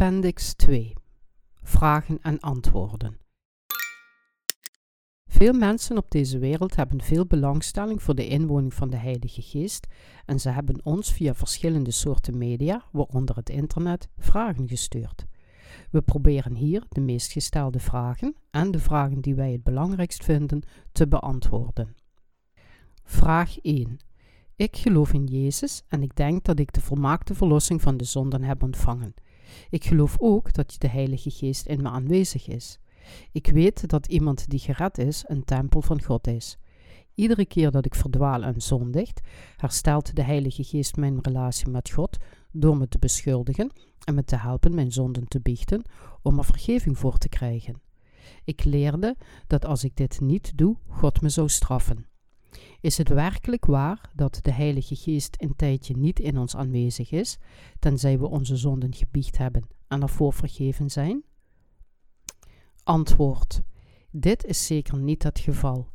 Appendix 2 Vragen en antwoorden. Veel mensen op deze wereld hebben veel belangstelling voor de inwoning van de Heilige Geest en ze hebben ons via verschillende soorten media, waaronder het internet, vragen gestuurd. We proberen hier de meest gestelde vragen en de vragen die wij het belangrijkst vinden te beantwoorden. Vraag 1. Ik geloof in Jezus en ik denk dat ik de volmaakte verlossing van de zonden heb ontvangen. Ik geloof ook dat de Heilige Geest in me aanwezig is. Ik weet dat iemand die gered is een tempel van God is. Iedere keer dat ik verdwaal en zondigt, herstelt de Heilige Geest mijn relatie met God door me te beschuldigen en me te helpen mijn zonden te biechten om er vergeving voor te krijgen. Ik leerde dat als ik dit niet doe, God me zou straffen. Is het werkelijk waar dat de Heilige Geest een tijdje niet in ons aanwezig is, tenzij we onze zonden gebiecht hebben en ervoor vergeven zijn? Antwoord: Dit is zeker niet het geval.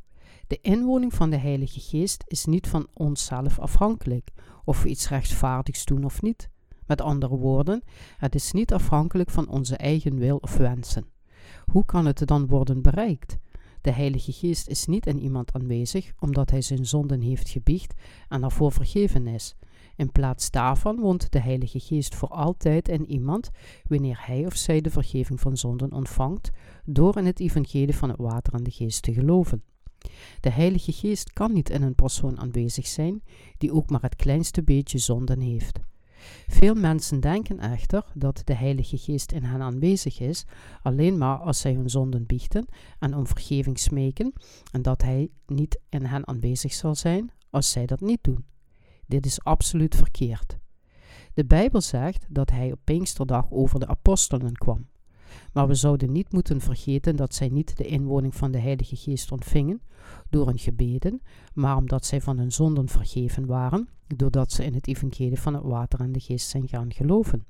De inwoning van de Heilige Geest is niet van onszelf afhankelijk, of we iets rechtvaardigs doen of niet. Met andere woorden, het is niet afhankelijk van onze eigen wil of wensen. Hoe kan het dan worden bereikt? De Heilige Geest is niet in iemand aanwezig omdat hij zijn zonden heeft gebiecht en ervoor vergeven is. In plaats daarvan woont de Heilige Geest voor altijd in iemand wanneer hij of zij de vergeving van zonden ontvangt door in het evangelie van het water en de geest te geloven. De Heilige Geest kan niet in een persoon aanwezig zijn die ook maar het kleinste beetje zonden heeft. Veel mensen denken echter dat de Heilige Geest in hen aanwezig is alleen maar als zij hun zonden biechten en om vergeving smeken, en dat Hij niet in hen aanwezig zal zijn als zij dat niet doen. Dit is absoluut verkeerd. De Bijbel zegt dat Hij op Pinksterdag over de apostelen kwam. Maar we zouden niet moeten vergeten dat zij niet de inwoning van de Heilige Geest ontvingen door hun gebeden, maar omdat zij van hun zonden vergeven waren, doordat ze in het evangelie van het water en de geest zijn gaan geloven.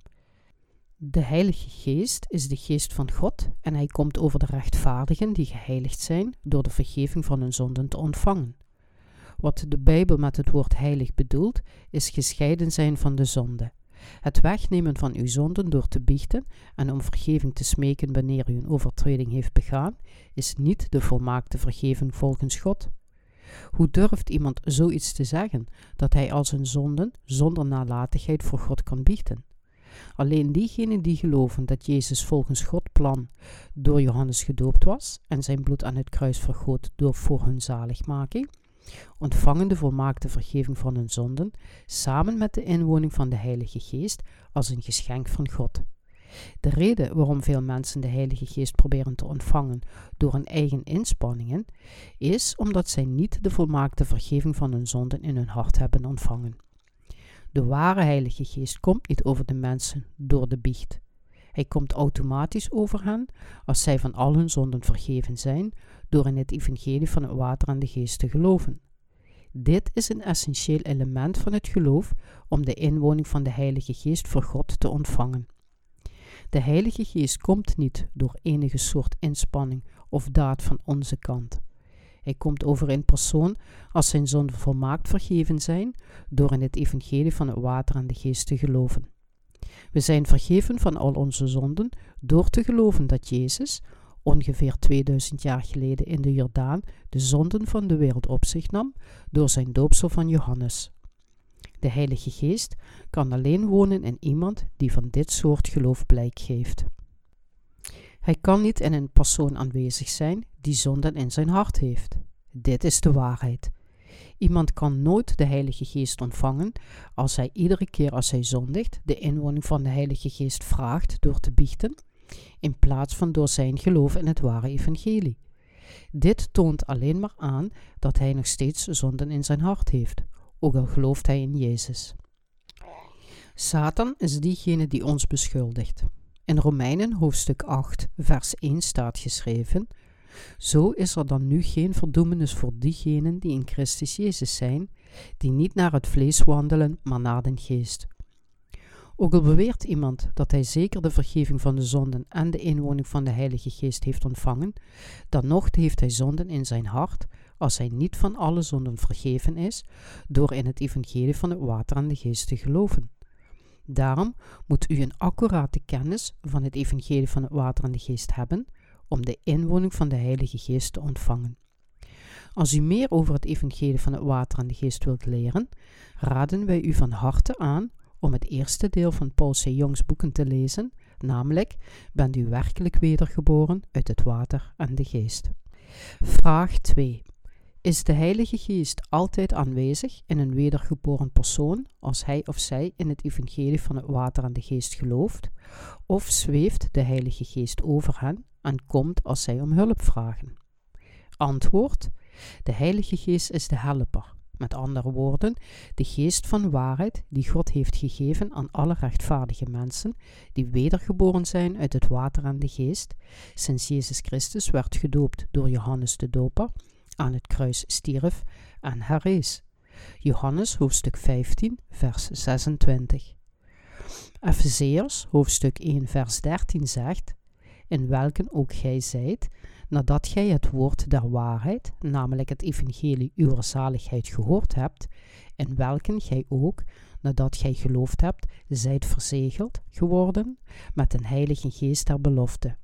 De Heilige Geest is de geest van God en hij komt over de rechtvaardigen die geheiligd zijn door de vergeving van hun zonden te ontvangen. Wat de Bijbel met het woord heilig bedoelt, is gescheiden zijn van de zonde. Het wegnemen van uw zonden door te biechten en om vergeving te smeken wanneer u een overtreding heeft begaan, is niet de volmaakte vergeving volgens God. Hoe durft iemand zoiets te zeggen, dat hij al zijn zonden zonder nalatigheid voor God kan biechten? Alleen diegenen die geloven dat Jezus volgens God plan door Johannes gedoopt was en zijn bloed aan het kruis vergoot door voor hun zaligmaking, ontvangen de volmaakte vergeving van hun zonden, samen met de inwoning van de Heilige Geest, als een geschenk van God. De reden waarom veel mensen de Heilige Geest proberen te ontvangen door hun eigen inspanningen, is omdat zij niet de volmaakte vergeving van hun zonden in hun hart hebben ontvangen. De ware Heilige Geest komt niet over de mensen door de biecht. Hij komt automatisch over hen als zij van al hun zonden vergeven zijn door in het evangelie van het water en de geest te geloven. Dit is een essentieel element van het geloof om de inwoning van de Heilige Geest voor God te ontvangen. De Heilige Geest komt niet door enige soort inspanning of daad van onze kant. Hij komt over in persoon als zijn zonden volmaakt vergeven zijn door in het evangelie van het water en de geest te geloven. We zijn vergeven van al onze zonden door te geloven dat Jezus, ongeveer 2000 jaar geleden in de Jordaan, de zonden van de wereld op zich nam door zijn doopsel van Johannes. De Heilige Geest kan alleen wonen in iemand die van dit soort geloof blijk geeft. Hij kan niet in een persoon aanwezig zijn die zonden in zijn hart heeft. Dit is de waarheid. Iemand kan nooit de Heilige Geest ontvangen als hij iedere keer als hij zondigt de inwoning van de Heilige Geest vraagt door te biechten, in plaats van door zijn geloof in het ware evangelie. Dit toont alleen maar aan dat hij nog steeds zonden in zijn hart heeft, ook al gelooft hij in Jezus. Satan is diegene die ons beschuldigt. In Romeinen hoofdstuk 8, vers 1 staat geschreven: Zo is er dan nu geen verdoemenis voor diegenen die in Christus Jezus zijn, die niet naar het vlees wandelen, maar naar den geest. Ook al beweert iemand dat hij zeker de vergeving van de zonden en de inwoning van de Heilige Geest heeft ontvangen, dan nog heeft hij zonden in zijn hart, als hij niet van alle zonden vergeven is, door in het evangelie van het water en de geest te geloven. Daarom moet u een accurate kennis van het evangelie van het water en de geest hebben om de inwoning van de Heilige Geest te ontvangen. Als u meer over het evangelie van het water en de geest wilt leren, raden wij u van harte aan om het eerste deel van Paul C. Jongs boeken te lezen, namelijk Bent u werkelijk wedergeboren uit het water en de geest? Vraag 2. Is de Heilige Geest altijd aanwezig in een wedergeboren persoon als hij of zij in het evangelie van het water en de geest gelooft? Of zweeft de Heilige Geest over hen en komt als zij om hulp vragen? Antwoord: De Heilige Geest is de helper. Met andere woorden, de geest van waarheid die God heeft gegeven aan alle rechtvaardige mensen die wedergeboren zijn uit het water en de geest, sinds Jezus Christus werd gedoopt door Johannes de Doper, aan het kruis stierf en herrees. Johannes hoofdstuk 15, vers 26. Efezeërs hoofdstuk 1, vers 13 zegt: In welken ook gij zijt, nadat gij het woord der waarheid, namelijk het evangelie uw zaligheid gehoord hebt, in welken gij ook, nadat gij geloofd hebt, zijt verzegeld geworden met een heilige geest der belofte.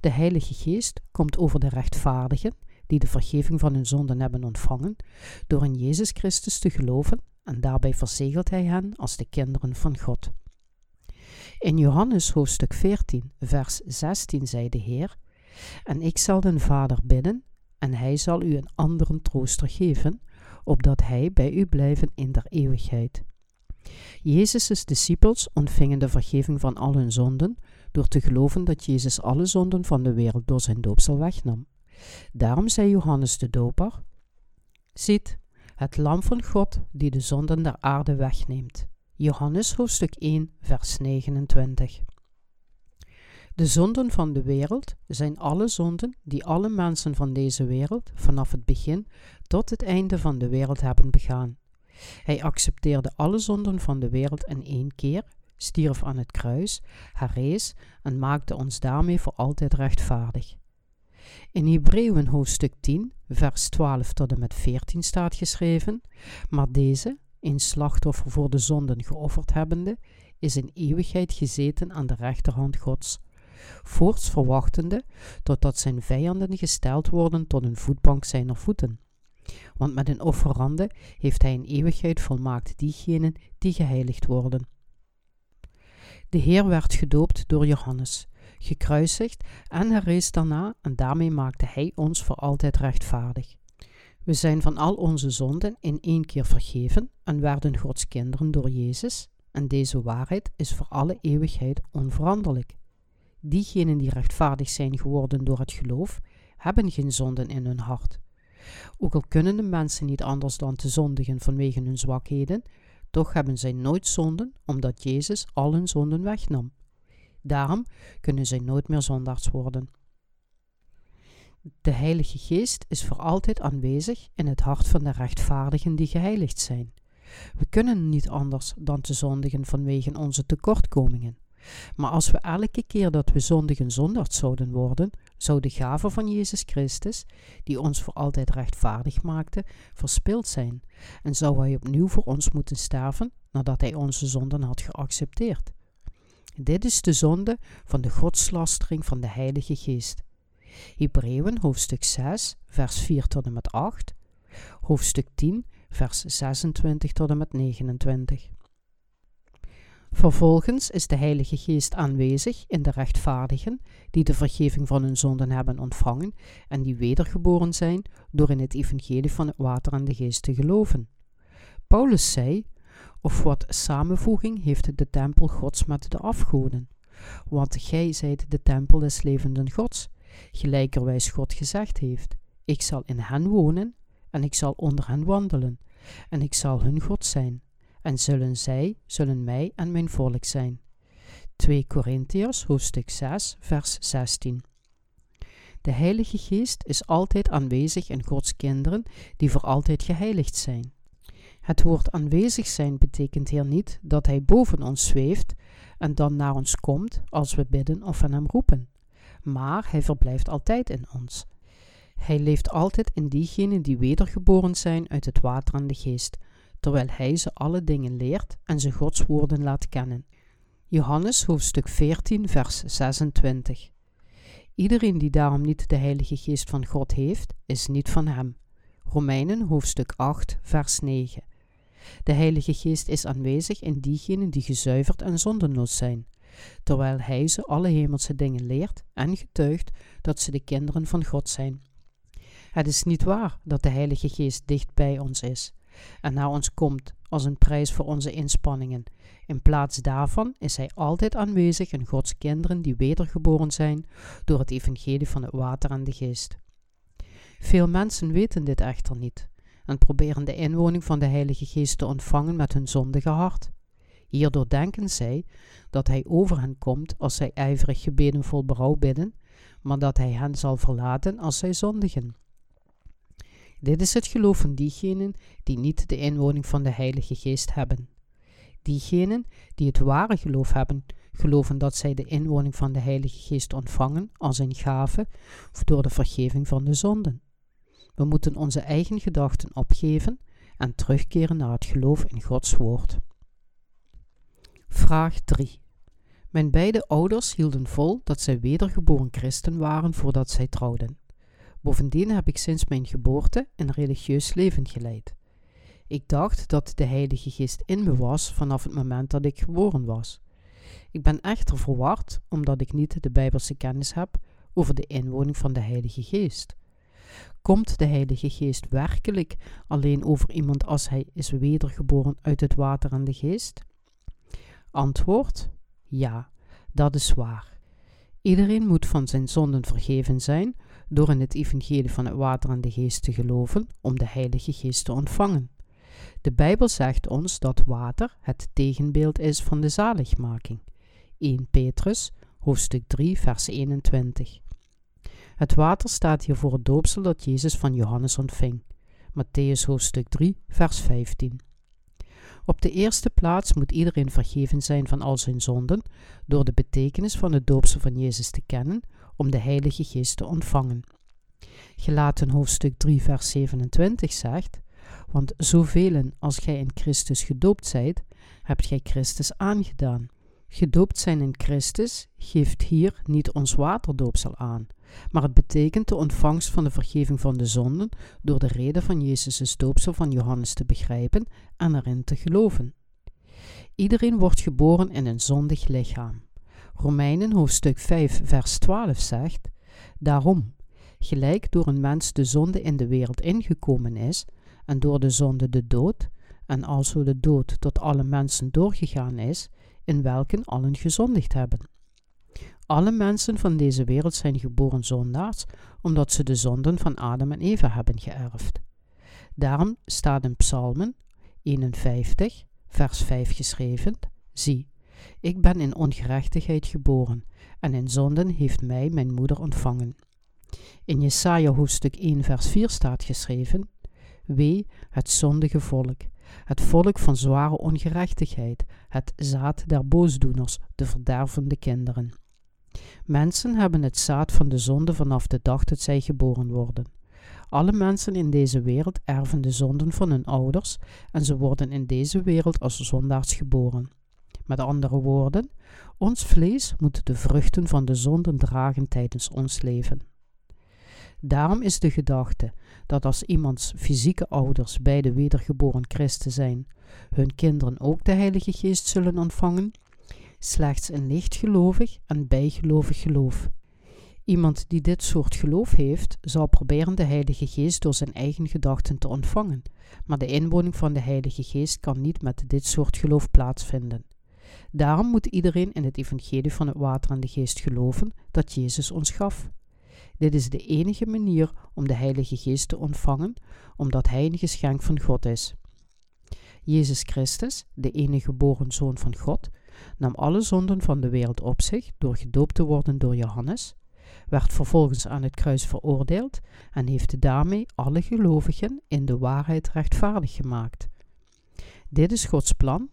De heilige geest komt over de rechtvaardigen, die de vergeving van hun zonden hebben ontvangen, door in Jezus Christus te geloven, en daarbij verzegelt hij hen als de kinderen van God. In Johannes hoofdstuk 14, vers 16 zei de Heer: en ik zal den Vader bidden, en hij zal u een anderen trooster geven, opdat hij bij u blijven in der eeuwigheid. Jezus' discipels ontvingen de vergeving van al hun zonden door te geloven dat Jezus alle zonden van de wereld door zijn doopsel wegnam. Daarom zei Johannes de Doper: Ziet, het lam van God die de zonden der aarde wegneemt. Johannes hoofdstuk 1, vers 29. De zonden van de wereld zijn alle zonden die alle mensen van deze wereld vanaf het begin tot het einde van de wereld hebben begaan. Hij accepteerde alle zonden van de wereld in één keer, stierf aan het kruis, herrees en maakte ons daarmee voor altijd rechtvaardig. In Hebreeën hoofdstuk 10, vers 12 tot en met 14 staat geschreven: Maar deze, een slachtoffer voor de zonden geofferd hebbende, is in eeuwigheid gezeten aan de rechterhand Gods voorts verwachtende totdat zijn vijanden gesteld worden tot een voetbank zijner voeten. Want met een offerande heeft hij in eeuwigheid volmaakt diegenen die geheiligd worden. De Heer werd gedoopt door Johannes, gekruisigd en herrees daarna en daarmee maakte hij ons voor altijd rechtvaardig. We zijn van al onze zonden in één keer vergeven en werden Gods kinderen door Jezus, en deze waarheid is voor alle eeuwigheid onveranderlijk. Diegenen die rechtvaardig zijn geworden door het geloof, hebben geen zonden in hun hart. Ook al kunnen de mensen niet anders dan te zondigen vanwege hun zwakheden, toch hebben zij nooit zonden, omdat Jezus al hun zonden wegnam. Daarom kunnen zij nooit meer zondaars worden. De Heilige Geest is voor altijd aanwezig in het hart van de rechtvaardigen die geheiligd zijn. We kunnen niet anders dan te zondigen vanwege onze tekortkomingen. Maar als we elke keer dat we zondigen zondaard zouden worden, zou de gave van Jezus Christus, die ons voor altijd rechtvaardig maakte, verspild zijn en zou hij opnieuw voor ons moeten sterven nadat hij onze zonden had geaccepteerd. Dit is de zonde van de godslastering van de Heilige Geest. Hebreeën hoofdstuk 6, vers 4 tot en met 8, hoofdstuk 10, vers 26 tot en met 29. Vervolgens is de Heilige Geest aanwezig in de rechtvaardigen die de vergeving van hun zonden hebben ontvangen en die wedergeboren zijn door in het evangelie van het water en de geest te geloven. Paulus zei, of wat samenvoeging heeft de tempel gods met de afgoden? Want gij zijt de tempel des levenden gods, gelijkerwijs God gezegd heeft, ik zal in hen wonen en ik zal onder hen wandelen en ik zal hun God zijn en zullen zij, zullen mij en mijn volk zijn. 2 Korintiërs hoofdstuk 6 vers 16 De Heilige Geest is altijd aanwezig in Gods kinderen die voor altijd geheiligd zijn. Het woord aanwezig zijn betekent hier niet dat Hij boven ons zweeft en dan naar ons komt als we bidden of aan Hem roepen, maar Hij verblijft altijd in ons. Hij leeft altijd in diegenen die wedergeboren zijn uit het water en de geest, terwijl hij ze alle dingen leert en ze Gods woorden laat kennen. Johannes hoofdstuk 14, vers 26. Iedereen die daarom niet de Heilige Geest van God heeft, is niet van hem. Romeinen hoofdstuk 8, vers 9. De Heilige Geest is aanwezig in diegenen die gezuiverd en zondenloos zijn, terwijl Hij ze alle hemelse dingen leert en getuigt dat ze de kinderen van God zijn. Het is niet waar dat de Heilige Geest dicht bij ons is en naar ons komt als een prijs voor onze inspanningen. In plaats daarvan is Hij altijd aanwezig in Gods kinderen die wedergeboren zijn door het evangelie van het water en de geest. Veel mensen weten dit echter niet en proberen de inwoning van de Heilige Geest te ontvangen met hun zondige hart. Hierdoor denken zij dat Hij over hen komt als zij ijverig gebeden vol berouw bidden, maar dat Hij hen zal verlaten als zij zondigen. Dit is het geloof van diegenen die niet de inwoning van de Heilige Geest hebben. Diegenen die het ware geloof hebben, geloven dat zij de inwoning van de Heilige Geest ontvangen als een gave door de vergeving van de zonden. We moeten onze eigen gedachten opgeven en terugkeren naar het geloof in Gods woord. Vraag 3. Mijn beide ouders hielden vol dat zij wedergeboren christen waren voordat zij trouwden. Bovendien heb ik sinds mijn geboorte een religieus leven geleid. Ik dacht dat de Heilige Geest in me was vanaf het moment dat ik geboren was. Ik ben echter verward omdat ik niet de Bijbelse kennis heb over de inwoning van de Heilige Geest. Komt de Heilige Geest werkelijk alleen over iemand als hij is wedergeboren uit het water en de geest? Antwoord: Ja, dat is waar. Iedereen moet van zijn zonden vergeven zijn door in het evangelie van het water en de geest te geloven om de Heilige Geest te ontvangen. De Bijbel zegt ons dat water het tegenbeeld is van de zaligmaking. 1 Petrus, hoofdstuk 3, vers 21. Het water staat hier voor het doopsel dat Jezus van Johannes ontving. Matthäus hoofdstuk 3, vers 15. Op de eerste plaats moet iedereen vergeven zijn van al zijn zonden door de betekenis van het doopsel van Jezus te kennen om de Heilige Geest te ontvangen. Gelaten hoofdstuk 3, vers 27 zegt: Want zoveel als gij in Christus gedoopt zijt, hebt gij Christus aangedaan. Gedoopt zijn in Christus geeft hier niet ons waterdoopsel aan, maar het betekent de ontvangst van de vergeving van de zonden door de reden van Jezus' doopsel van Johannes te begrijpen en erin te geloven. Iedereen wordt geboren in een zondig lichaam. Romeinen hoofdstuk 5 vers 12 zegt, Daarom, gelijk door een mens de zonde in de wereld ingekomen is, en door de zonde de dood, en alzo de dood tot alle mensen doorgegaan is, in welken allen gezondigd hebben. Alle mensen van deze wereld zijn geboren zondaars, omdat ze de zonden van Adam en Eva hebben geërfd. Daarom staat in Psalmen 51, vers 5 geschreven: Zie, ik ben in ongerechtigheid geboren, en in zonden heeft mij mijn moeder ontvangen. In Jesaja hoofdstuk 1, vers 4 staat geschreven: Wee het zondige volk, het volk van zware ongerechtigheid, het zaad der boosdoeners, de verdervende kinderen. Mensen hebben het zaad van de zonde vanaf de dag dat zij geboren worden. Alle mensen in deze wereld erven de zonden van hun ouders en ze worden in deze wereld als zondaars geboren. Met andere woorden, ons vlees moet de vruchten van de zonden dragen tijdens ons leven. Daarom is de gedachte dat als iemands fysieke ouders beide wedergeboren christen zijn, hun kinderen ook de Heilige Geest zullen ontvangen, slechts een lichtgelovig en bijgelovig geloof. Iemand die dit soort geloof heeft, zal proberen de Heilige Geest door zijn eigen gedachten te ontvangen, maar de inwoning van de Heilige Geest kan niet met dit soort geloof plaatsvinden. Daarom moet iedereen in het evangelie van het water en de geest geloven dat Jezus ons gaf. Dit is de enige manier om de Heilige Geest te ontvangen, omdat Hij een geschenk van God is. Jezus Christus, de enige geboren Zoon van God, nam alle zonden van de wereld op zich door gedoopt te worden door Johannes, werd vervolgens aan het kruis veroordeeld en heeft daarmee alle gelovigen in de waarheid rechtvaardig gemaakt. Dit is Gods plan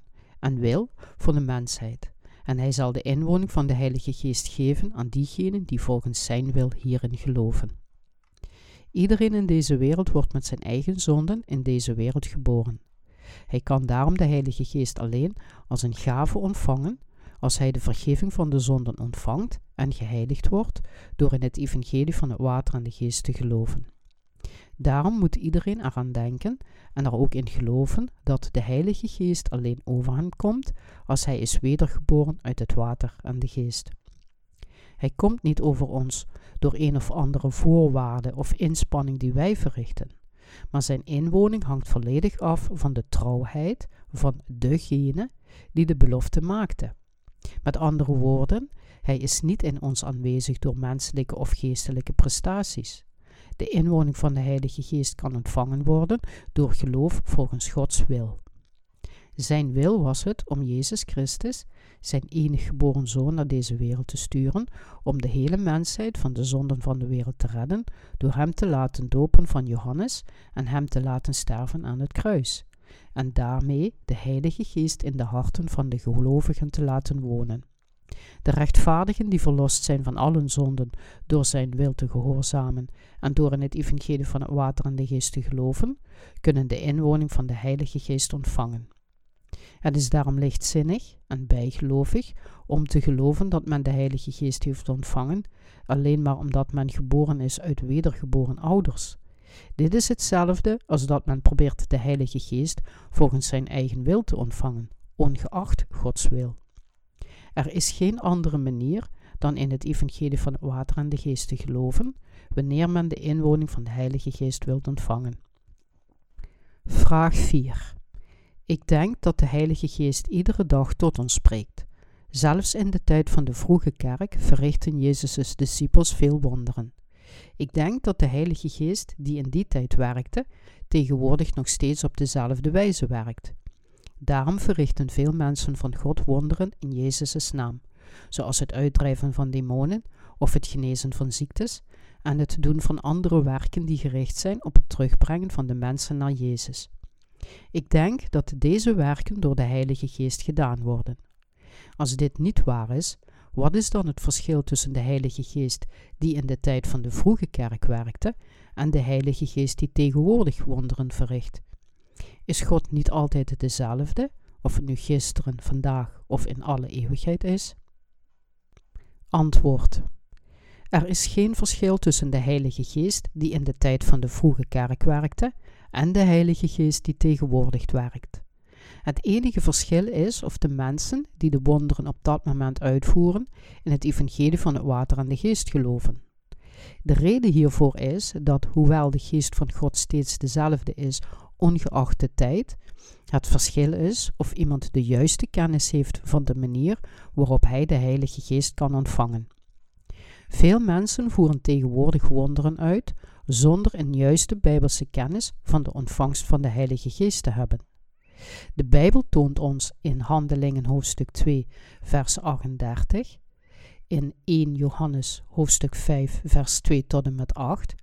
en wil voor de mensheid. En hij zal de inwoning van de Heilige Geest geven aan diegenen die volgens zijn wil hierin geloven. Iedereen in deze wereld wordt met zijn eigen zonden in deze wereld geboren. Hij kan daarom de Heilige Geest alleen als een gave ontvangen als hij de vergeving van de zonden ontvangt en geheiligd wordt door in het evangelie van het water en de geest te geloven. Daarom moet iedereen eraan denken en er ook in geloven dat de Heilige Geest alleen over hem komt als hij is wedergeboren uit het water en de geest. Hij komt niet over ons door een of andere voorwaarde of inspanning die wij verrichten, maar zijn inwoning hangt volledig af van de trouwheid van degene die de belofte maakte. Met andere woorden, hij is niet in ons aanwezig door menselijke of geestelijke prestaties. De inwoning van de Heilige Geest kan ontvangen worden door geloof volgens Gods wil. Zijn wil was het om Jezus Christus, zijn enig geboren zoon, naar deze wereld te sturen, om de hele mensheid van de zonden van de wereld te redden, door hem te laten dopen van Johannes en hem te laten sterven aan het kruis, en daarmee de Heilige Geest in de harten van de gelovigen te laten wonen. De rechtvaardigen die verlost zijn van al hun zonden door zijn wil te gehoorzamen en door in het evangelie van het water en de geest te geloven, kunnen de inwoning van de Heilige Geest ontvangen. Het is daarom lichtzinnig en bijgelovig om te geloven dat men de Heilige Geest heeft ontvangen, alleen maar omdat men geboren is uit wedergeboren ouders. Dit is hetzelfde als dat men probeert de Heilige Geest volgens zijn eigen wil te ontvangen, ongeacht Gods wil. Er is geen andere manier dan in het evangelie van het water en de geest te geloven, wanneer men de inwoning van de Heilige Geest wilt ontvangen. Vraag 4. Ik denk dat de Heilige Geest iedere dag tot ons spreekt. Zelfs in de tijd van de vroege kerk verrichten Jezus' discipels veel wonderen. Ik denk dat de Heilige Geest, die in die tijd werkte, tegenwoordig nog steeds op dezelfde wijze werkt. Daarom verrichten veel mensen van God wonderen in Jezus' naam, zoals het uitdrijven van demonen of het genezen van ziektes en het doen van andere werken die gericht zijn op het terugbrengen van de mensen naar Jezus. Ik denk dat deze werken door de Heilige Geest gedaan worden. Als dit niet waar is, wat is dan het verschil tussen de Heilige Geest die in de tijd van de vroege kerk werkte en de Heilige Geest die tegenwoordig wonderen verricht? Is God niet altijd dezelfde, of het nu gisteren, vandaag of in alle eeuwigheid is? Antwoord. Er is geen verschil tussen de Heilige Geest die in de tijd van de vroege kerk werkte en de Heilige Geest die tegenwoordig werkt. Het enige verschil is of de mensen die de wonderen op dat moment uitvoeren in het evangelie van het water en de geest geloven. De reden hiervoor is dat hoewel de geest van God steeds dezelfde is, ongeacht de tijd, het verschil is of iemand de juiste kennis heeft van de manier waarop hij de Heilige Geest kan ontvangen. Veel mensen voeren tegenwoordig wonderen uit zonder een juiste bijbelse kennis van de ontvangst van de Heilige Geest te hebben. De Bijbel toont ons in Handelingen hoofdstuk 2, vers 38, in 1 Johannes hoofdstuk 5, vers 2 tot en met 8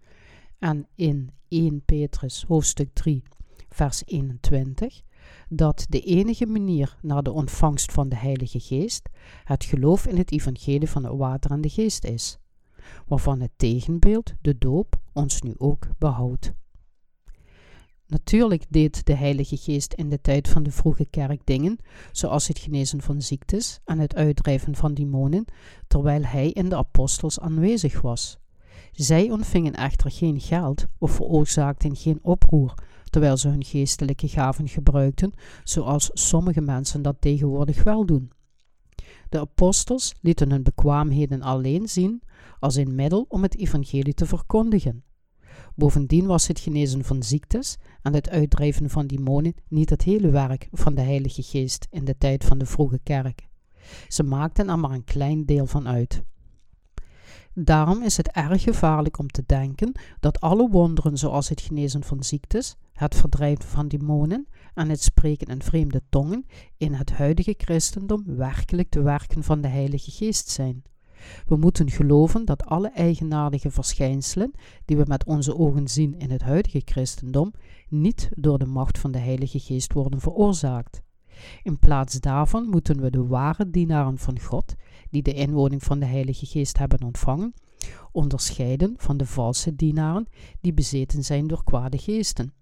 en in 1 Petrus hoofdstuk 3, vers 21, dat de enige manier naar de ontvangst van de Heilige Geest het geloof in het evangelie van het water en de geest is, waarvan het tegenbeeld, de doop, ons nu ook behoudt. Natuurlijk deed de Heilige Geest in de tijd van de vroege kerk dingen, zoals het genezen van ziektes en het uitdrijven van demonen, terwijl hij in de apostels aanwezig was. Zij ontvingen echter geen geld of veroorzaakten geen oproer, terwijl ze hun geestelijke gaven gebruikten, zoals sommige mensen dat tegenwoordig wel doen. De apostels lieten hun bekwaamheden alleen zien als een middel om het evangelie te verkondigen. Bovendien was het genezen van ziektes en het uitdrijven van demonen niet het hele werk van de Heilige Geest in de tijd van de vroege kerk. Ze maakten er maar een klein deel van uit. Daarom is het erg gevaarlijk om te denken dat alle wonderen zoals het genezen van ziektes, het verdrijven van demonen en het spreken in vreemde tongen in het huidige christendom werkelijk de werken van de Heilige Geest zijn. We moeten geloven dat alle eigenaardige verschijnselen die we met onze ogen zien in het huidige christendom niet door de macht van de Heilige Geest worden veroorzaakt. In plaats daarvan moeten we de ware dienaren van God, die de inwoning van de Heilige Geest hebben ontvangen, onderscheiden van de valse dienaren die bezeten zijn door kwade geesten.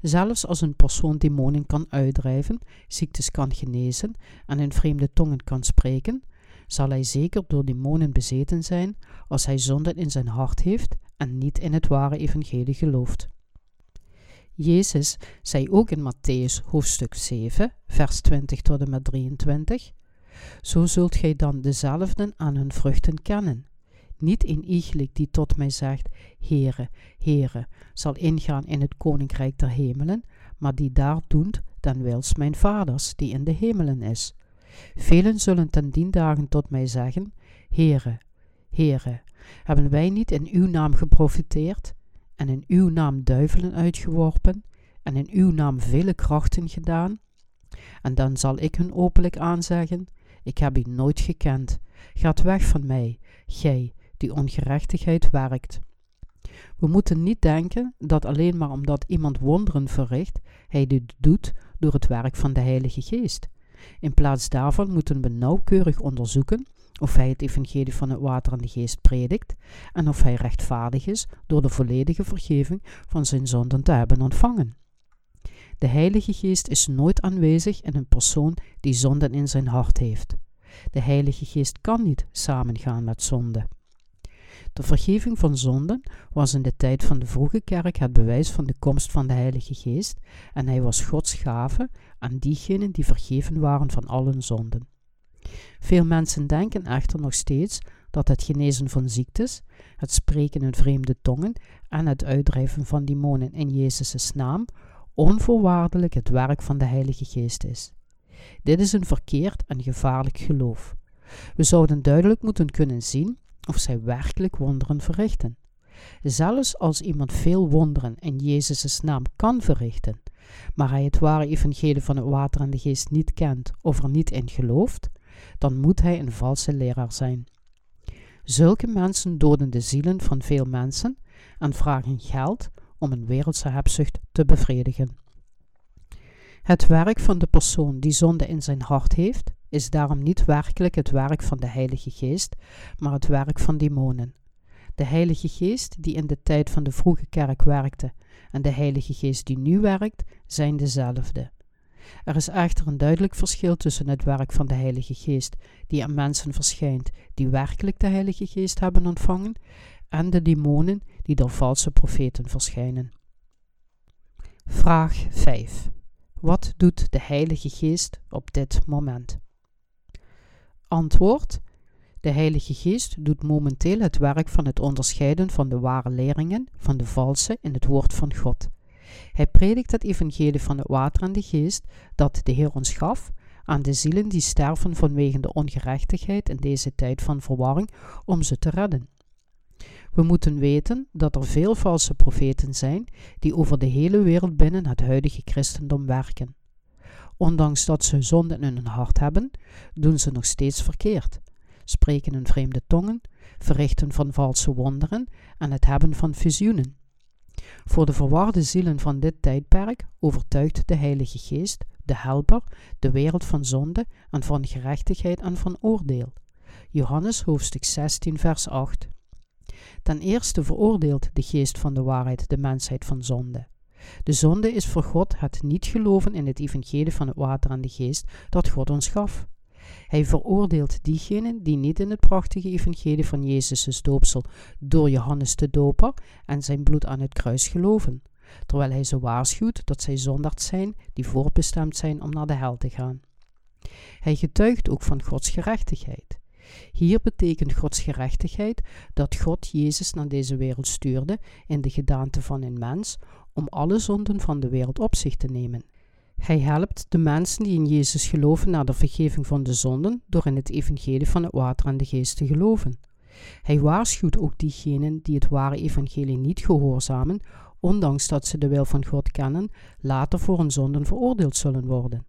Zelfs als een persoon demonen kan uitdrijven, ziektes kan genezen en in vreemde tongen kan spreken, zal hij zeker door demonen bezeten zijn als hij zonde in zijn hart heeft en niet in het ware evangelie gelooft. Jezus zei ook in Matthäus hoofdstuk 7, vers 20 tot en met 23: Zo zult gij dan dezelfden aan hun vruchten kennen. Niet een iegelijk die tot mij zegt: Heere, Heere, zal ingaan in het koninkrijk der hemelen, maar die daar doet dan wils mijn vaders die in de hemelen is. Velen zullen ten dien dagen tot mij zeggen: Heere, Heere, hebben wij niet in uw naam geprofiteerd en in uw naam duivelen uitgeworpen en in uw naam vele krachten gedaan? En dan zal ik hun openlijk aanzeggen: Ik heb u nooit gekend. Gaat weg van mij, gij die ongerechtigheid werkt. We moeten niet denken dat alleen maar omdat iemand wonderen verricht, hij dit doet door het werk van de Heilige Geest. In plaats daarvan moeten we nauwkeurig onderzoeken of hij het evangelie van het water en de geest predikt en of hij rechtvaardig is door de volledige vergeving van zijn zonden te hebben ontvangen. De Heilige Geest is nooit aanwezig in een persoon die zonden in zijn hart heeft. De Heilige Geest kan niet samengaan met zonde. De vergeving van zonden was in de tijd van de vroege kerk het bewijs van de komst van de Heilige Geest en hij was Gods gave aan diegenen die vergeven waren van al hun zonden. Veel mensen denken echter nog steeds dat het genezen van ziektes, het spreken in vreemde tongen en het uitdrijven van demonen in Jezus' naam onvoorwaardelijk het werk van de Heilige Geest is. Dit is een verkeerd en gevaarlijk geloof. We zouden duidelijk moeten kunnen zien of zij werkelijk wonderen verrichten. Zelfs als iemand veel wonderen in Jezus' naam kan verrichten, maar hij het ware evangelie van het water en de geest niet kent of er niet in gelooft, dan moet hij een valse leraar zijn. Zulke mensen doden de zielen van veel mensen en vragen geld om een wereldse hebzucht te bevredigen. Het werk van de persoon die zonde in zijn hart heeft, is daarom niet werkelijk het werk van de Heilige Geest, maar het werk van demonen. De Heilige Geest die in de tijd van de vroege kerk werkte en de Heilige Geest die nu werkt, zijn dezelfde. Er is echter een duidelijk verschil tussen het werk van de Heilige Geest, die aan mensen verschijnt die werkelijk de Heilige Geest hebben ontvangen, en de demonen die door valse profeten verschijnen. Vraag 5. Wat doet de Heilige Geest op dit moment? Antwoord: De Heilige Geest doet momenteel het werk van het onderscheiden van de ware leringen van de valse in het woord van God. Hij predikt het evangelie van het water en de geest dat de Heer ons gaf aan de zielen die sterven vanwege de ongerechtigheid in deze tijd van verwarring om ze te redden. We moeten weten dat er veel valse profeten zijn die over de hele wereld binnen het huidige christendom werken. Ondanks dat ze zonde in hun hart hebben, doen ze nog steeds verkeerd, spreken in vreemde tongen, verrichten van valse wonderen en het hebben van visioenen. Voor de verwarde zielen van dit tijdperk overtuigt de Heilige Geest, de Helper, de wereld van zonde en van gerechtigheid en van oordeel. Johannes hoofdstuk 16, vers 8. Ten eerste veroordeelt de geest van de waarheid de mensheid van zonde. De zonde is voor God het niet geloven in het evangelie van het water en de geest dat God ons gaf. Hij veroordeelt diegenen die niet in het prachtige evangelie van Jezus' doopsel door Johannes de Doper en zijn bloed aan het kruis geloven, terwijl hij ze waarschuwt dat zij zondaars zijn die voorbestemd zijn om naar de hel te gaan. Hij getuigt ook van Gods gerechtigheid. Hier betekent Gods gerechtigheid dat God Jezus naar deze wereld stuurde in de gedaante van een mens om alle zonden van de wereld op zich te nemen. Hij helpt de mensen die in Jezus geloven naar de vergeving van de zonden door in het evangelie van het water en de geest te geloven. Hij waarschuwt ook diegenen die het ware evangelie niet gehoorzamen, ondanks dat ze de wil van God kennen, later voor hun zonden veroordeeld zullen worden.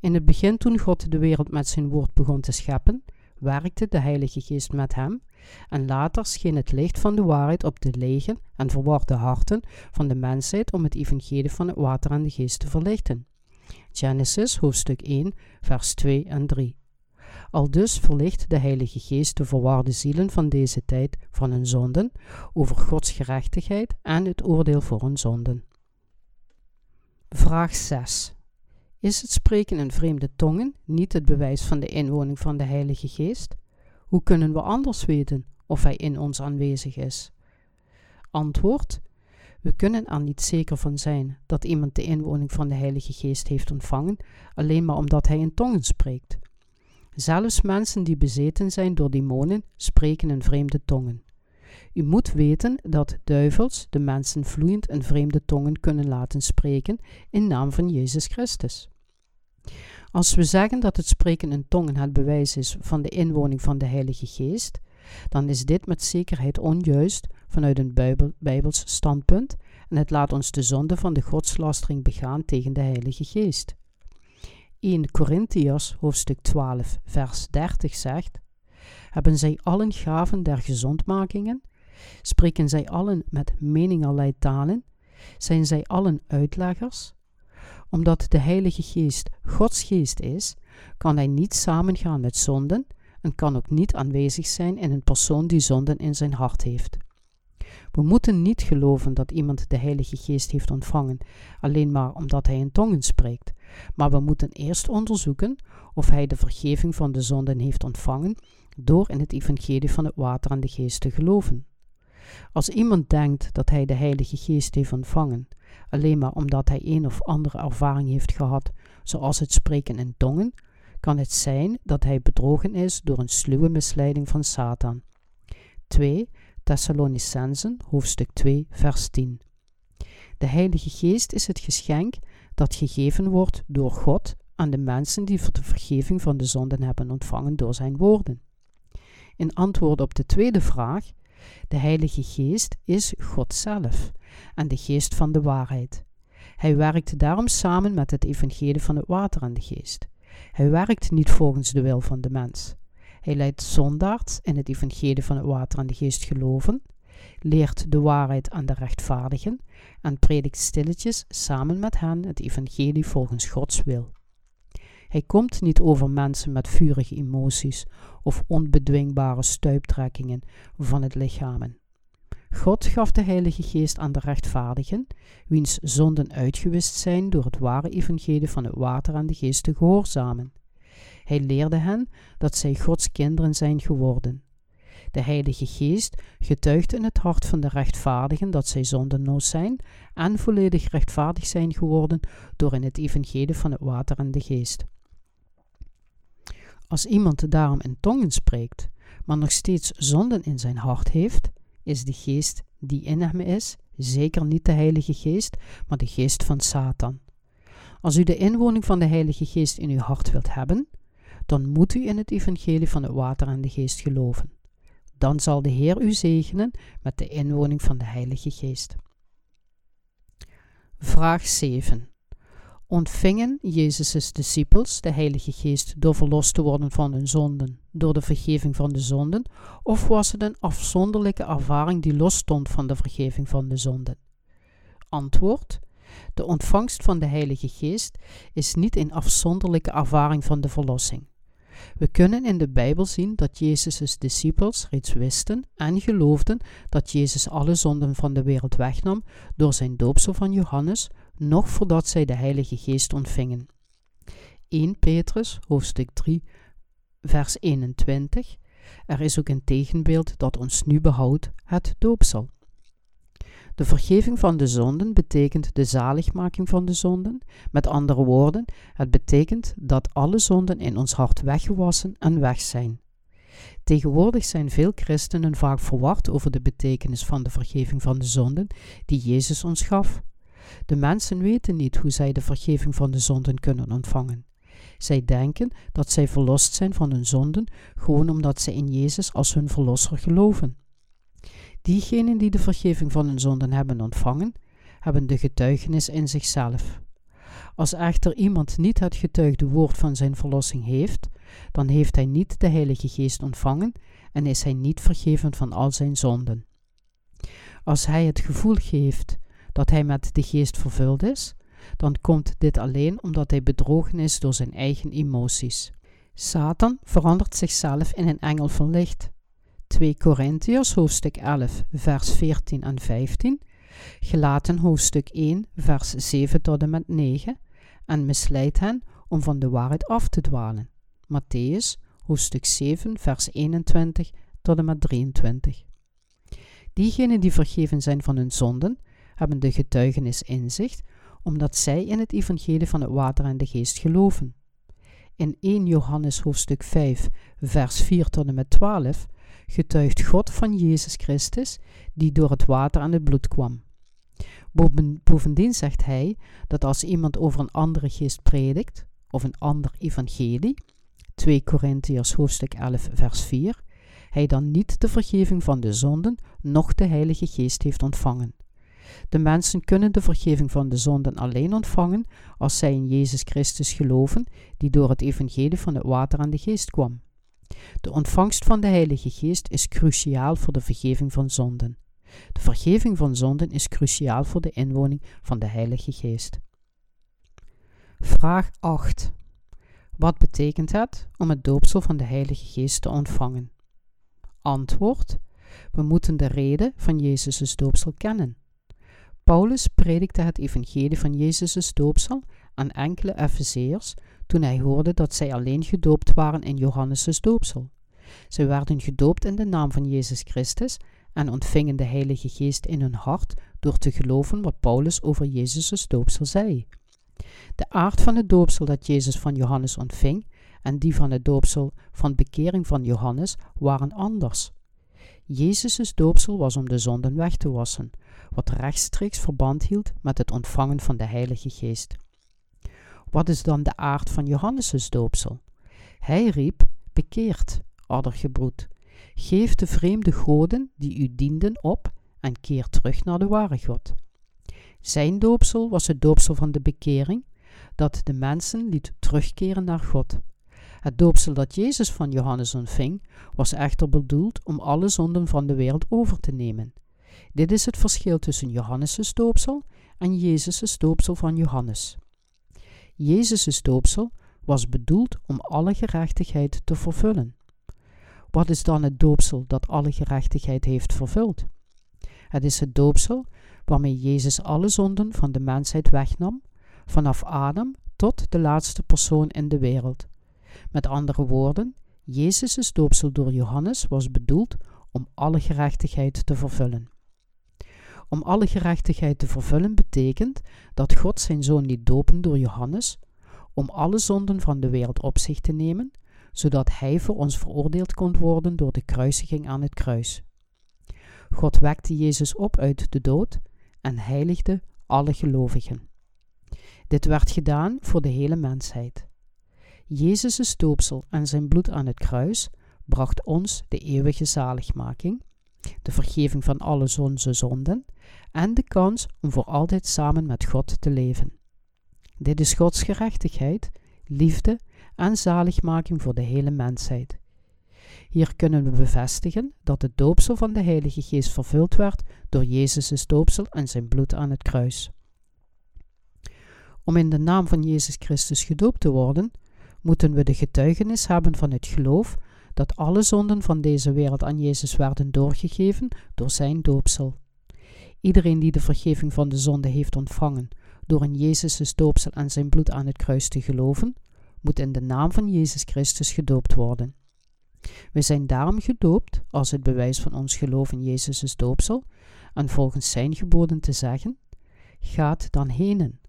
In het begin toen God de wereld met zijn woord begon te scheppen, werkte de Heilige Geest met hem, en later scheen het licht van de waarheid op de lege en verwarde harten van de mensheid om het evangelie van het water en de geest te verlichten. Genesis hoofdstuk 1, vers 2 en 3. Al dus verlicht de Heilige Geest de verwarde zielen van deze tijd van hun zonden, over Gods gerechtigheid en het oordeel voor hun zonden. Vraag 6. Is het spreken in vreemde tongen niet het bewijs van de inwoning van de Heilige Geest? Hoe kunnen we anders weten of Hij in ons aanwezig is? Antwoord: We kunnen er niet zeker van zijn dat iemand de inwoning van de Heilige Geest heeft ontvangen, alleen maar omdat hij in tongen spreekt. Zelfs mensen die bezeten zijn door demonen spreken in vreemde tongen. U moet weten dat duivels de mensen vloeiend in vreemde tongen kunnen laten spreken in naam van Jezus Christus. Als we zeggen dat het spreken in tongen het bewijs is van de inwoning van de Heilige Geest, dan is dit met zekerheid onjuist vanuit een Bijbel, Bijbels standpunt en het laat ons de zonde van de godslastering begaan tegen de Heilige Geest. 1 Corinthiërs hoofdstuk 12 vers 30 zegt Hebben zij allen gaven der gezondmakingen? Spreken zij allen met meningerlei talen? Zijn zij allen uitleggers? Omdat de Heilige Geest Gods geest is, kan hij niet samengaan met zonden en kan ook niet aanwezig zijn in een persoon die zonden in zijn hart heeft. We moeten niet geloven dat iemand de Heilige Geest heeft ontvangen, alleen maar omdat hij in tongen spreekt, maar we moeten eerst onderzoeken of hij de vergeving van de zonden heeft ontvangen door in het evangelie van het water en de geest te geloven. Als iemand denkt dat hij de Heilige Geest heeft ontvangen, alleen maar omdat hij een of andere ervaring heeft gehad, zoals het spreken in tongen, kan het zijn dat hij bedrogen is door een sluwe misleiding van Satan. 2 Thessalonicensen, hoofdstuk 2, vers 10. De Heilige Geest is het geschenk dat gegeven wordt door God aan de mensen die de vergeving van de zonden hebben ontvangen door zijn woorden. In antwoord op de tweede vraag, de Heilige Geest is God zelf en de Geest van de waarheid. Hij werkt daarom samen met het evangelie van het water en de geest. Hij werkt niet volgens de wil van de mens. Hij leidt zondaards in het evangelie van het water en de geest geloven, leert de waarheid aan de rechtvaardigen en predikt stilletjes samen met hen het evangelie volgens Gods wil. Hij komt niet over mensen met vurige emoties of onbedwingbare stuiptrekkingen van het lichamen. God gaf de Heilige Geest aan de rechtvaardigen, wiens zonden uitgewist zijn door het ware evangelie van het water en de geest te gehoorzamen. Hij leerde hen dat zij Gods kinderen zijn geworden. De Heilige Geest getuigt in het hart van de rechtvaardigen dat zij zondenloos zijn en volledig rechtvaardig zijn geworden door in het evangelie van het water en de geest. Als iemand daarom in tongen spreekt, maar nog steeds zonden in zijn hart heeft, is de geest die in hem is zeker niet de Heilige Geest, maar de geest van Satan. Als u de inwoning van de Heilige Geest in uw hart wilt hebben, dan moet u in het evangelie van het water en de geest geloven. Dan zal de Heer u zegenen met de inwoning van de Heilige Geest. Vraag 7. Ontvingen Jezus' discipels de Heilige Geest door verlost te worden van hun zonden, door de vergeving van de zonden, of was het een afzonderlijke ervaring die losstond van de vergeving van de zonden? Antwoord: De ontvangst van de Heilige Geest is niet een afzonderlijke ervaring van de verlossing. We kunnen in de Bijbel zien dat Jezus' discipels reeds wisten en geloofden dat Jezus alle zonden van de wereld wegnam door zijn doopsel van Johannes, nog voordat zij de Heilige Geest ontvingen. 1 Petrus, hoofdstuk 3, vers 21. Er is ook een tegenbeeld dat ons nu behoudt, het doopsel. De vergeving van de zonden betekent de zaligmaking van de zonden. Met andere woorden, het betekent dat alle zonden in ons hart weggewassen en weg zijn. Tegenwoordig zijn veel christenen vaak verward over de betekenis van de vergeving van de zonden die Jezus ons gaf. De mensen weten niet hoe zij de vergeving van de zonden kunnen ontvangen. Zij denken dat zij verlost zijn van hun zonden gewoon omdat zij in Jezus als hun verlosser geloven. Diegenen die de vergeving van hun zonden hebben ontvangen, hebben de getuigenis in zichzelf. Als echter iemand niet het getuigde woord van zijn verlossing heeft, dan heeft hij niet de Heilige Geest ontvangen en is hij niet vergeven van al zijn zonden. Als hij het gevoel geeft dat hij met de Geest vervuld is, dan komt dit alleen omdat hij bedrogen is door zijn eigen emoties. Satan verandert zichzelf in een engel van licht. 2 Korintiërs hoofdstuk 11 vers 14 en 15 Gelaten hoofdstuk 1, vers 7 tot en met 9, en misleidt hen om van de waarheid af te dwalen. Matthäus, hoofdstuk 7, vers 21 tot en met 23. Diegenen die vergeven zijn van hun zonden, hebben de getuigenis inzicht, omdat zij in het evangelie van het water en de geest geloven. In 1 Johannes hoofdstuk 5, vers 4 tot en met 12 getuigt God van Jezus Christus, die door het water en het bloed kwam. Bovendien zegt hij dat als iemand over een andere geest predikt, of een ander evangelie, 2 Korintiërs hoofdstuk 11 vers 4, hij dan niet de vergeving van de zonden, noch de Heilige Geest heeft ontvangen. De mensen kunnen de vergeving van de zonden alleen ontvangen als zij in Jezus Christus geloven, die door het evangelie van het water en de geest kwam. De ontvangst van de Heilige Geest is cruciaal voor de vergeving van zonden. De vergeving van zonden is cruciaal voor de inwoning van de Heilige Geest. Vraag 8. Wat betekent het om het doopsel van de Heilige Geest te ontvangen? Antwoord: We moeten de reden van Jezus' doopsel kennen. Paulus predikte het evangelie van Jezus' doopsel aan enkele Efezeërs toen hij hoorde dat zij alleen gedoopt waren in Johannes' doopsel. Zij werden gedoopt in de naam van Jezus Christus en ontvingen de Heilige Geest in hun hart door te geloven wat Paulus over Jezus' doopsel zei. De aard van het doopsel dat Jezus van Johannes ontving en die van het doopsel van bekering van Johannes waren anders. Jezus' doopsel was om de zonden weg te wassen, wat rechtstreeks verband hield met het ontvangen van de Heilige Geest. Wat is dan de aard van Johannes' doopsel? Hij riep: Bekeert, addergebroed. Geef de vreemde goden die u dienden op en keer terug naar de ware God. Zijn doopsel was het doopsel van de bekering, dat de mensen liet terugkeren naar God. Het doopsel dat Jezus van Johannes ontving, was echter bedoeld om alle zonden van de wereld over te nemen. Dit is het verschil tussen Johannes' doopsel en Jezus' doopsel van Johannes. Jezus' doopsel was bedoeld om alle gerechtigheid te vervullen. Wat is dan het doopsel dat alle gerechtigheid heeft vervuld? Het is het doopsel waarmee Jezus alle zonden van de mensheid wegnam, vanaf Adam tot de laatste persoon in de wereld. Met andere woorden, Jezus' doopsel door Johannes was bedoeld om alle gerechtigheid te vervullen. Om alle gerechtigheid te vervullen betekent dat God zijn zoon liet dopen door Johannes, om alle zonden van de wereld op zich te nemen, zodat hij voor ons veroordeeld kon worden door de kruisiging aan het kruis. God wekte Jezus op uit de dood en heiligde alle gelovigen. Dit werd gedaan voor de hele mensheid. Jezus' doopsel en zijn bloed aan het kruis bracht ons de eeuwige zaligmaking, de vergeving van alle onze zonden en de kans om voor altijd samen met God te leven. Dit is Gods gerechtigheid, liefde en zaligmaking voor de hele mensheid. Hier kunnen we bevestigen dat het doopsel van de Heilige Geest vervuld werd door Jezus' doopsel en zijn bloed aan het kruis. Om in de naam van Jezus Christus gedoopt te worden, moeten we de getuigenis hebben van het geloof dat alle zonden van deze wereld aan Jezus werden doorgegeven door zijn doopsel. Iedereen die de vergeving van de zonde heeft ontvangen door in Jezus' doopsel en zijn bloed aan het kruis te geloven, moet in de naam van Jezus Christus gedoopt worden. We zijn daarom gedoopt als het bewijs van ons geloof in Jezus' doopsel en volgens zijn geboden te zeggen: Gaat dan henen,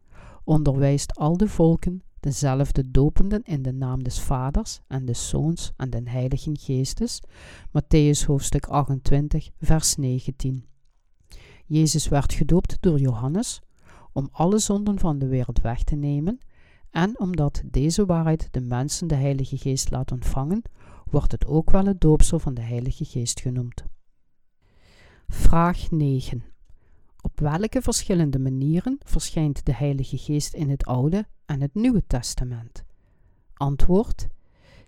onderwijst al de volken dezelfde dopenden in de naam des Vaders en des Zoons en den Heiligen Geestes. Matthäus hoofdstuk 28, vers 19. Jezus werd gedoopt door Johannes om alle zonden van de wereld weg te nemen en omdat deze waarheid de mensen de Heilige Geest laat ontvangen, wordt het ook wel het doopsel van de Heilige Geest genoemd. Vraag 9. Op welke verschillende manieren verschijnt de Heilige Geest in het Oude en het Nieuwe Testament? Antwoord: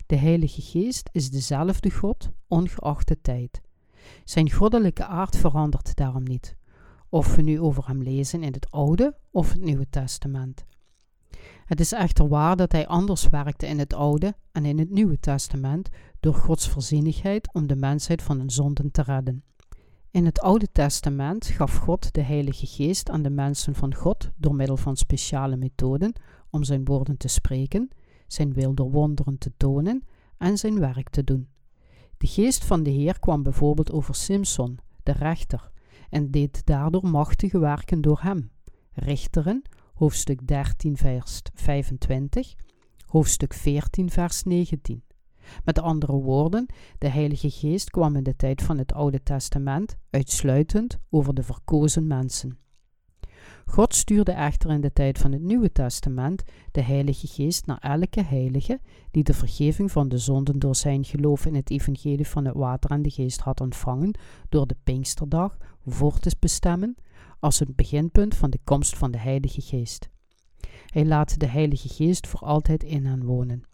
De Heilige Geest is dezelfde God, ongeacht de tijd. Zijn goddelijke aard verandert daarom niet, of we nu over hem lezen in het Oude of het Nieuwe Testament. Het is echter waar dat hij anders werkte in het Oude en in het Nieuwe Testament door Gods voorzienigheid om de mensheid van hun zonden te redden. In het Oude Testament gaf God de Heilige Geest aan de mensen van God door middel van speciale methoden om zijn woorden te spreken, zijn wil door wonderen te tonen en zijn werk te doen. De geest van de Heer kwam bijvoorbeeld over Simson, de rechter, en deed daardoor machtige werken door hem. Richteren, hoofdstuk 13, vers 25, hoofdstuk 14, vers 19. Met andere woorden, de Heilige Geest kwam in de tijd van het Oude Testament uitsluitend over de verkozen mensen. God stuurde echter in de tijd van het Nieuwe Testament de Heilige Geest naar elke heilige die de vergeving van de zonden door zijn geloof in het evangelie van het water en de geest had ontvangen door de Pinksterdag voor te bestemmen als het beginpunt van de komst van de Heilige Geest. Hij laat de Heilige Geest voor altijd in hen wonen.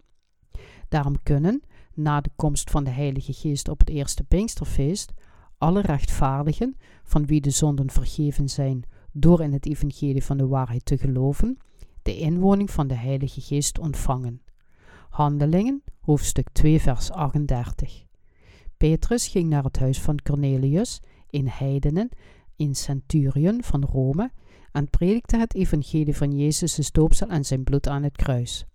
Daarom kunnen, na de komst van de Heilige Geest op het eerste Pinksterfeest, alle rechtvaardigen, van wie de zonden vergeven zijn door in het evangelie van de waarheid te geloven, de inwoning van de Heilige Geest ontvangen. Handelingen, hoofdstuk 2, vers 38. Petrus ging naar het huis van Cornelius, een heidenen, een centurion van Rome, en predikte het evangelie van Jezus' doopsel en zijn bloed aan het kruis.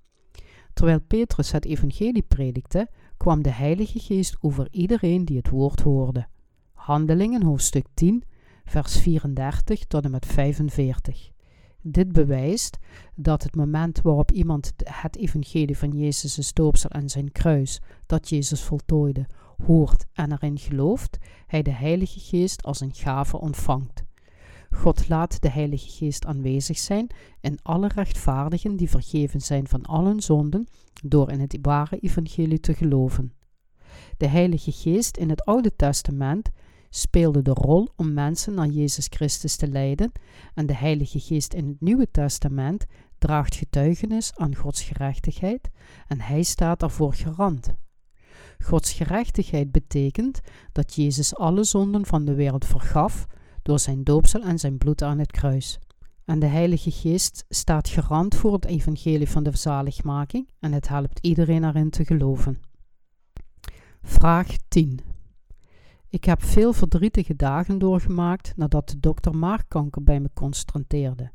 Terwijl Petrus het evangelie predikte, kwam de Heilige Geest over iedereen die het woord hoorde. Handelingen hoofdstuk 10, vers 34 tot en met 45. Dit bewijst dat het moment waarop iemand het evangelie van Jezus' doopsel en zijn kruis, dat Jezus voltooide, hoort en erin gelooft, hij de Heilige Geest als een gave ontvangt. God laat de Heilige Geest aanwezig zijn in alle rechtvaardigen die vergeven zijn van allen zonden door in het ware evangelie te geloven. De Heilige Geest in het Oude Testament speelde de rol om mensen naar Jezus Christus te leiden en de Heilige Geest in het Nieuwe Testament draagt getuigenis aan Gods gerechtigheid en hij staat daarvoor garant. Gods gerechtigheid betekent dat Jezus alle zonden van de wereld vergaf door zijn doopsel en zijn bloed aan het kruis. En de Heilige Geest staat garant voor het evangelie van de zaligmaking en het helpt iedereen erin te geloven. Vraag 10. Ik heb veel verdrietige dagen doorgemaakt nadat de dokter maagkanker bij me constateerde.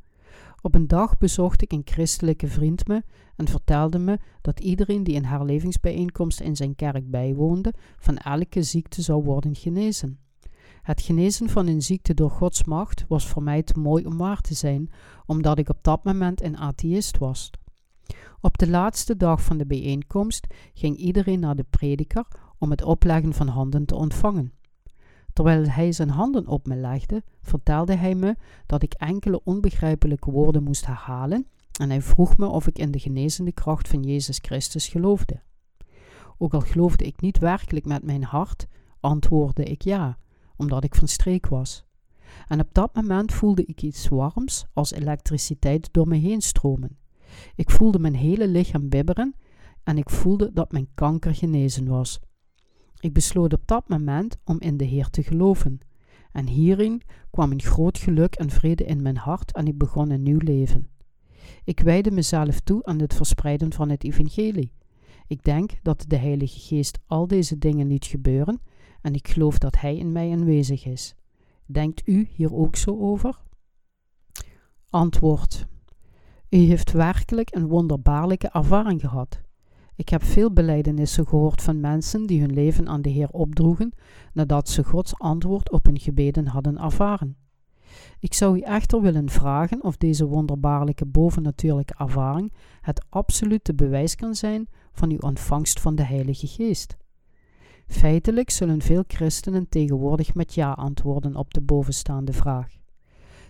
Op een dag bezocht ik een christelijke vriend me en vertelde me dat iedereen die een herlevingsbijeenkomst in zijn kerk bijwoonde, van elke ziekte zou worden genezen. Het genezen van een ziekte door Gods macht was voor mij te mooi om waar te zijn, omdat ik op dat moment een atheïst was. Op de laatste dag van de bijeenkomst ging iedereen naar de prediker om het opleggen van handen te ontvangen. Terwijl hij zijn handen op me legde, vertelde hij me dat ik enkele onbegrijpelijke woorden moest herhalen en hij vroeg me of ik in de genezende kracht van Jezus Christus geloofde. Ook al geloofde ik niet werkelijk met mijn hart, antwoordde ik ja, omdat ik van streek was. En op dat moment voelde ik iets warms als elektriciteit door me heen stromen. Ik voelde mijn hele lichaam bibberen en ik voelde dat mijn kanker genezen was. Ik besloot op dat moment om in de Heer te geloven. En hierin kwam een groot geluk en vrede in mijn hart en ik begon een nieuw leven. Ik wijde mezelf toe aan het verspreiden van het evangelie. Ik denk dat de Heilige Geest al deze dingen liet gebeuren en ik geloof dat Hij in mij aanwezig is. Denkt u hier ook zo over? Antwoord. U heeft werkelijk een wonderbaarlijke ervaring gehad. Ik heb veel belijdenissen gehoord van mensen die hun leven aan de Heer opdroegen nadat ze Gods antwoord op hun gebeden hadden ervaren. Ik zou u echter willen vragen of deze wonderbaarlijke bovennatuurlijke ervaring het absolute bewijs kan zijn van uw ontvangst van de Heilige Geest. Feitelijk zullen veel christenen tegenwoordig met ja antwoorden op de bovenstaande vraag.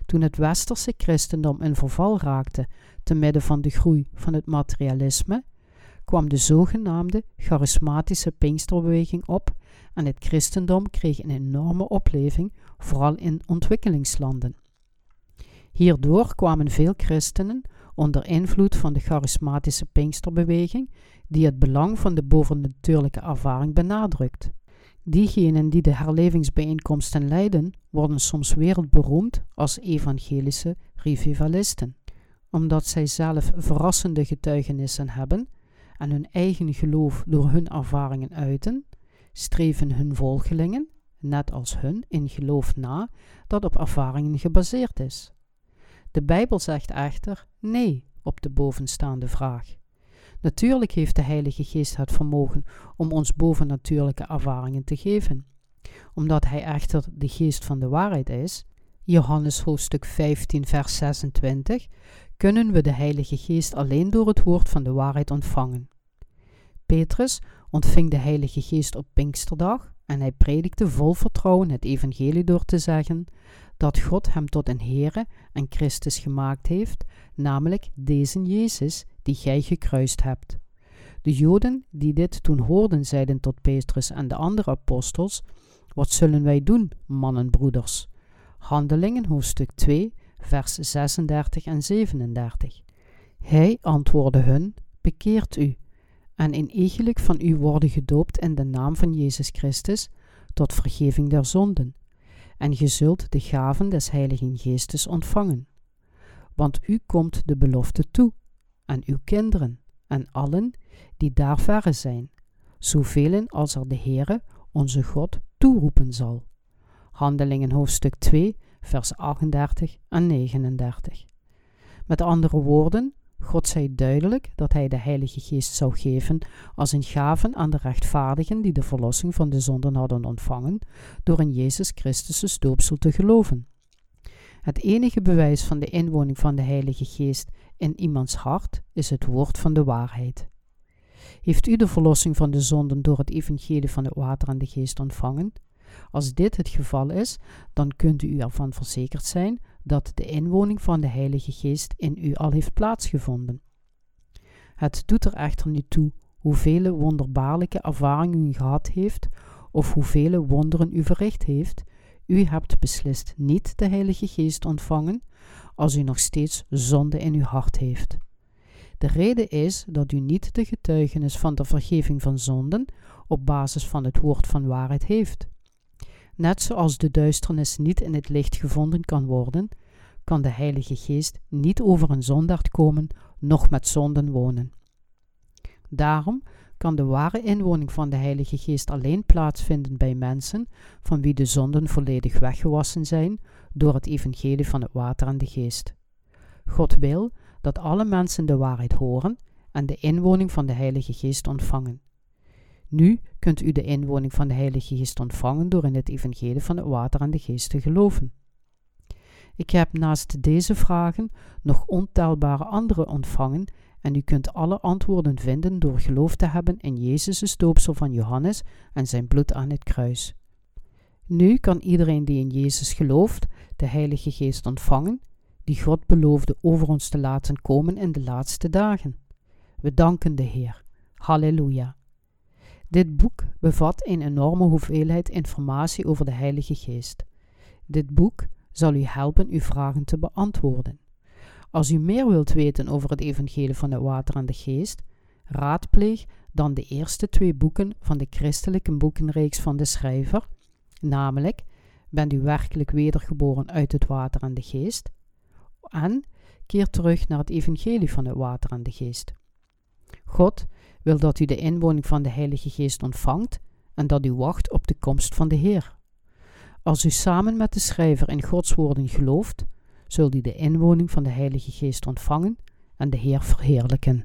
Toen het westerse christendom in verval raakte te midden van de groei van het materialisme, kwam de zogenaamde charismatische Pinksterbeweging op en het christendom kreeg een enorme opleving, vooral in ontwikkelingslanden. Hierdoor kwamen veel christenen onder invloed van de charismatische Pinksterbeweging, die het belang van de bovennatuurlijke ervaring benadrukt. Diegenen die de herlevingsbijeenkomsten leiden, worden soms wereldberoemd als evangelische revivalisten, omdat zij zelf verrassende getuigenissen hebben en hun eigen geloof door hun ervaringen uiten, streven hun volgelingen, net als hun, in geloof na dat op ervaringen gebaseerd is? De Bijbel zegt echter nee op de bovenstaande vraag. Natuurlijk heeft de Heilige Geest het vermogen om ons bovennatuurlijke ervaringen te geven. Omdat Hij echter de geest van de waarheid is, Johannes hoofdstuk 15, vers 26, kunnen we de Heilige Geest alleen door het woord van de waarheid ontvangen. Petrus ontving de Heilige Geest op Pinksterdag en hij predikte vol vertrouwen het evangelie door te zeggen dat God hem tot een Heere en Christus gemaakt heeft, namelijk deze Jezus die gij gekruist hebt. De Joden die dit toen hoorden zeiden tot Petrus en de andere apostels, wat zullen wij doen, mannenbroeders? Handelingen hoofdstuk 2, vers 36 en 37. Hij antwoordde hun, bekeert u, en in iegelijk van u worden gedoopt in de naam van Jezus Christus, tot vergeving der zonden. En ge zult de gaven des Heiligen Geestes ontvangen. Want u komt de belofte toe, en uw kinderen, en allen die daar verre zijn, zoveel als er de Heere, onze God, toeroepen zal. Handelingen hoofdstuk 2, vers 38 en 39. Met andere woorden, God zei duidelijk dat hij de Heilige Geest zou geven als een gave aan de rechtvaardigen die de verlossing van de zonden hadden ontvangen door in Jezus Christus' doopsel te geloven. Het enige bewijs van de inwoning van de Heilige Geest in iemands hart is het woord van de waarheid. Heeft u de verlossing van de zonden door het evangelie van het water en de geest ontvangen? Als dit het geval is, dan kunt u ervan verzekerd zijn dat de inwoning van de Heilige Geest in u al heeft plaatsgevonden. Het doet er echter niet toe hoeveel wonderbaarlijke ervaringen u gehad heeft of hoeveel wonderen u verricht heeft. U hebt beslist niet de Heilige Geest ontvangen als u nog steeds zonde in uw hart heeft. De reden is dat u niet de getuigenis van de vergeving van zonden op basis van het woord van waarheid heeft. Net zoals de duisternis niet in het licht gevonden kan worden, kan de Heilige Geest niet over een zondaard komen, noch met zonden wonen. Daarom kan de ware inwoning van de Heilige Geest alleen plaatsvinden bij mensen van wie de zonden volledig weggewassen zijn door het evangelie van het water en de geest. God wil dat alle mensen de waarheid horen en de inwoning van de Heilige Geest ontvangen. Nu kunt u de inwoning van de Heilige Geest ontvangen door in het evangelie van het water en de geest te geloven. Ik heb naast deze vragen nog ontelbare andere ontvangen en u kunt alle antwoorden vinden door geloof te hebben in Jezus' doopsel van Johannes en zijn bloed aan het kruis. Nu kan iedereen die in Jezus gelooft de Heilige Geest ontvangen, die God beloofde over ons te laten komen in de laatste dagen. We danken de Heer. Halleluja. Dit boek bevat een enorme hoeveelheid informatie over de Heilige Geest. Dit boek zal u helpen uw vragen te beantwoorden. Als u meer wilt weten over het Evangelie van het Water en de Geest, raadpleeg dan de eerste twee boeken van de christelijke boekenreeks van de schrijver, namelijk Bent u werkelijk wedergeboren uit het water en de geest? En keer terug naar het Evangelie van het Water en de Geest. God wil dat u de inwoning van de Heilige Geest ontvangt en dat u wacht op de komst van de Heer. Als u samen met de schrijver in Gods woorden gelooft, zult u de inwoning van de Heilige Geest ontvangen en de Heer verheerlijken.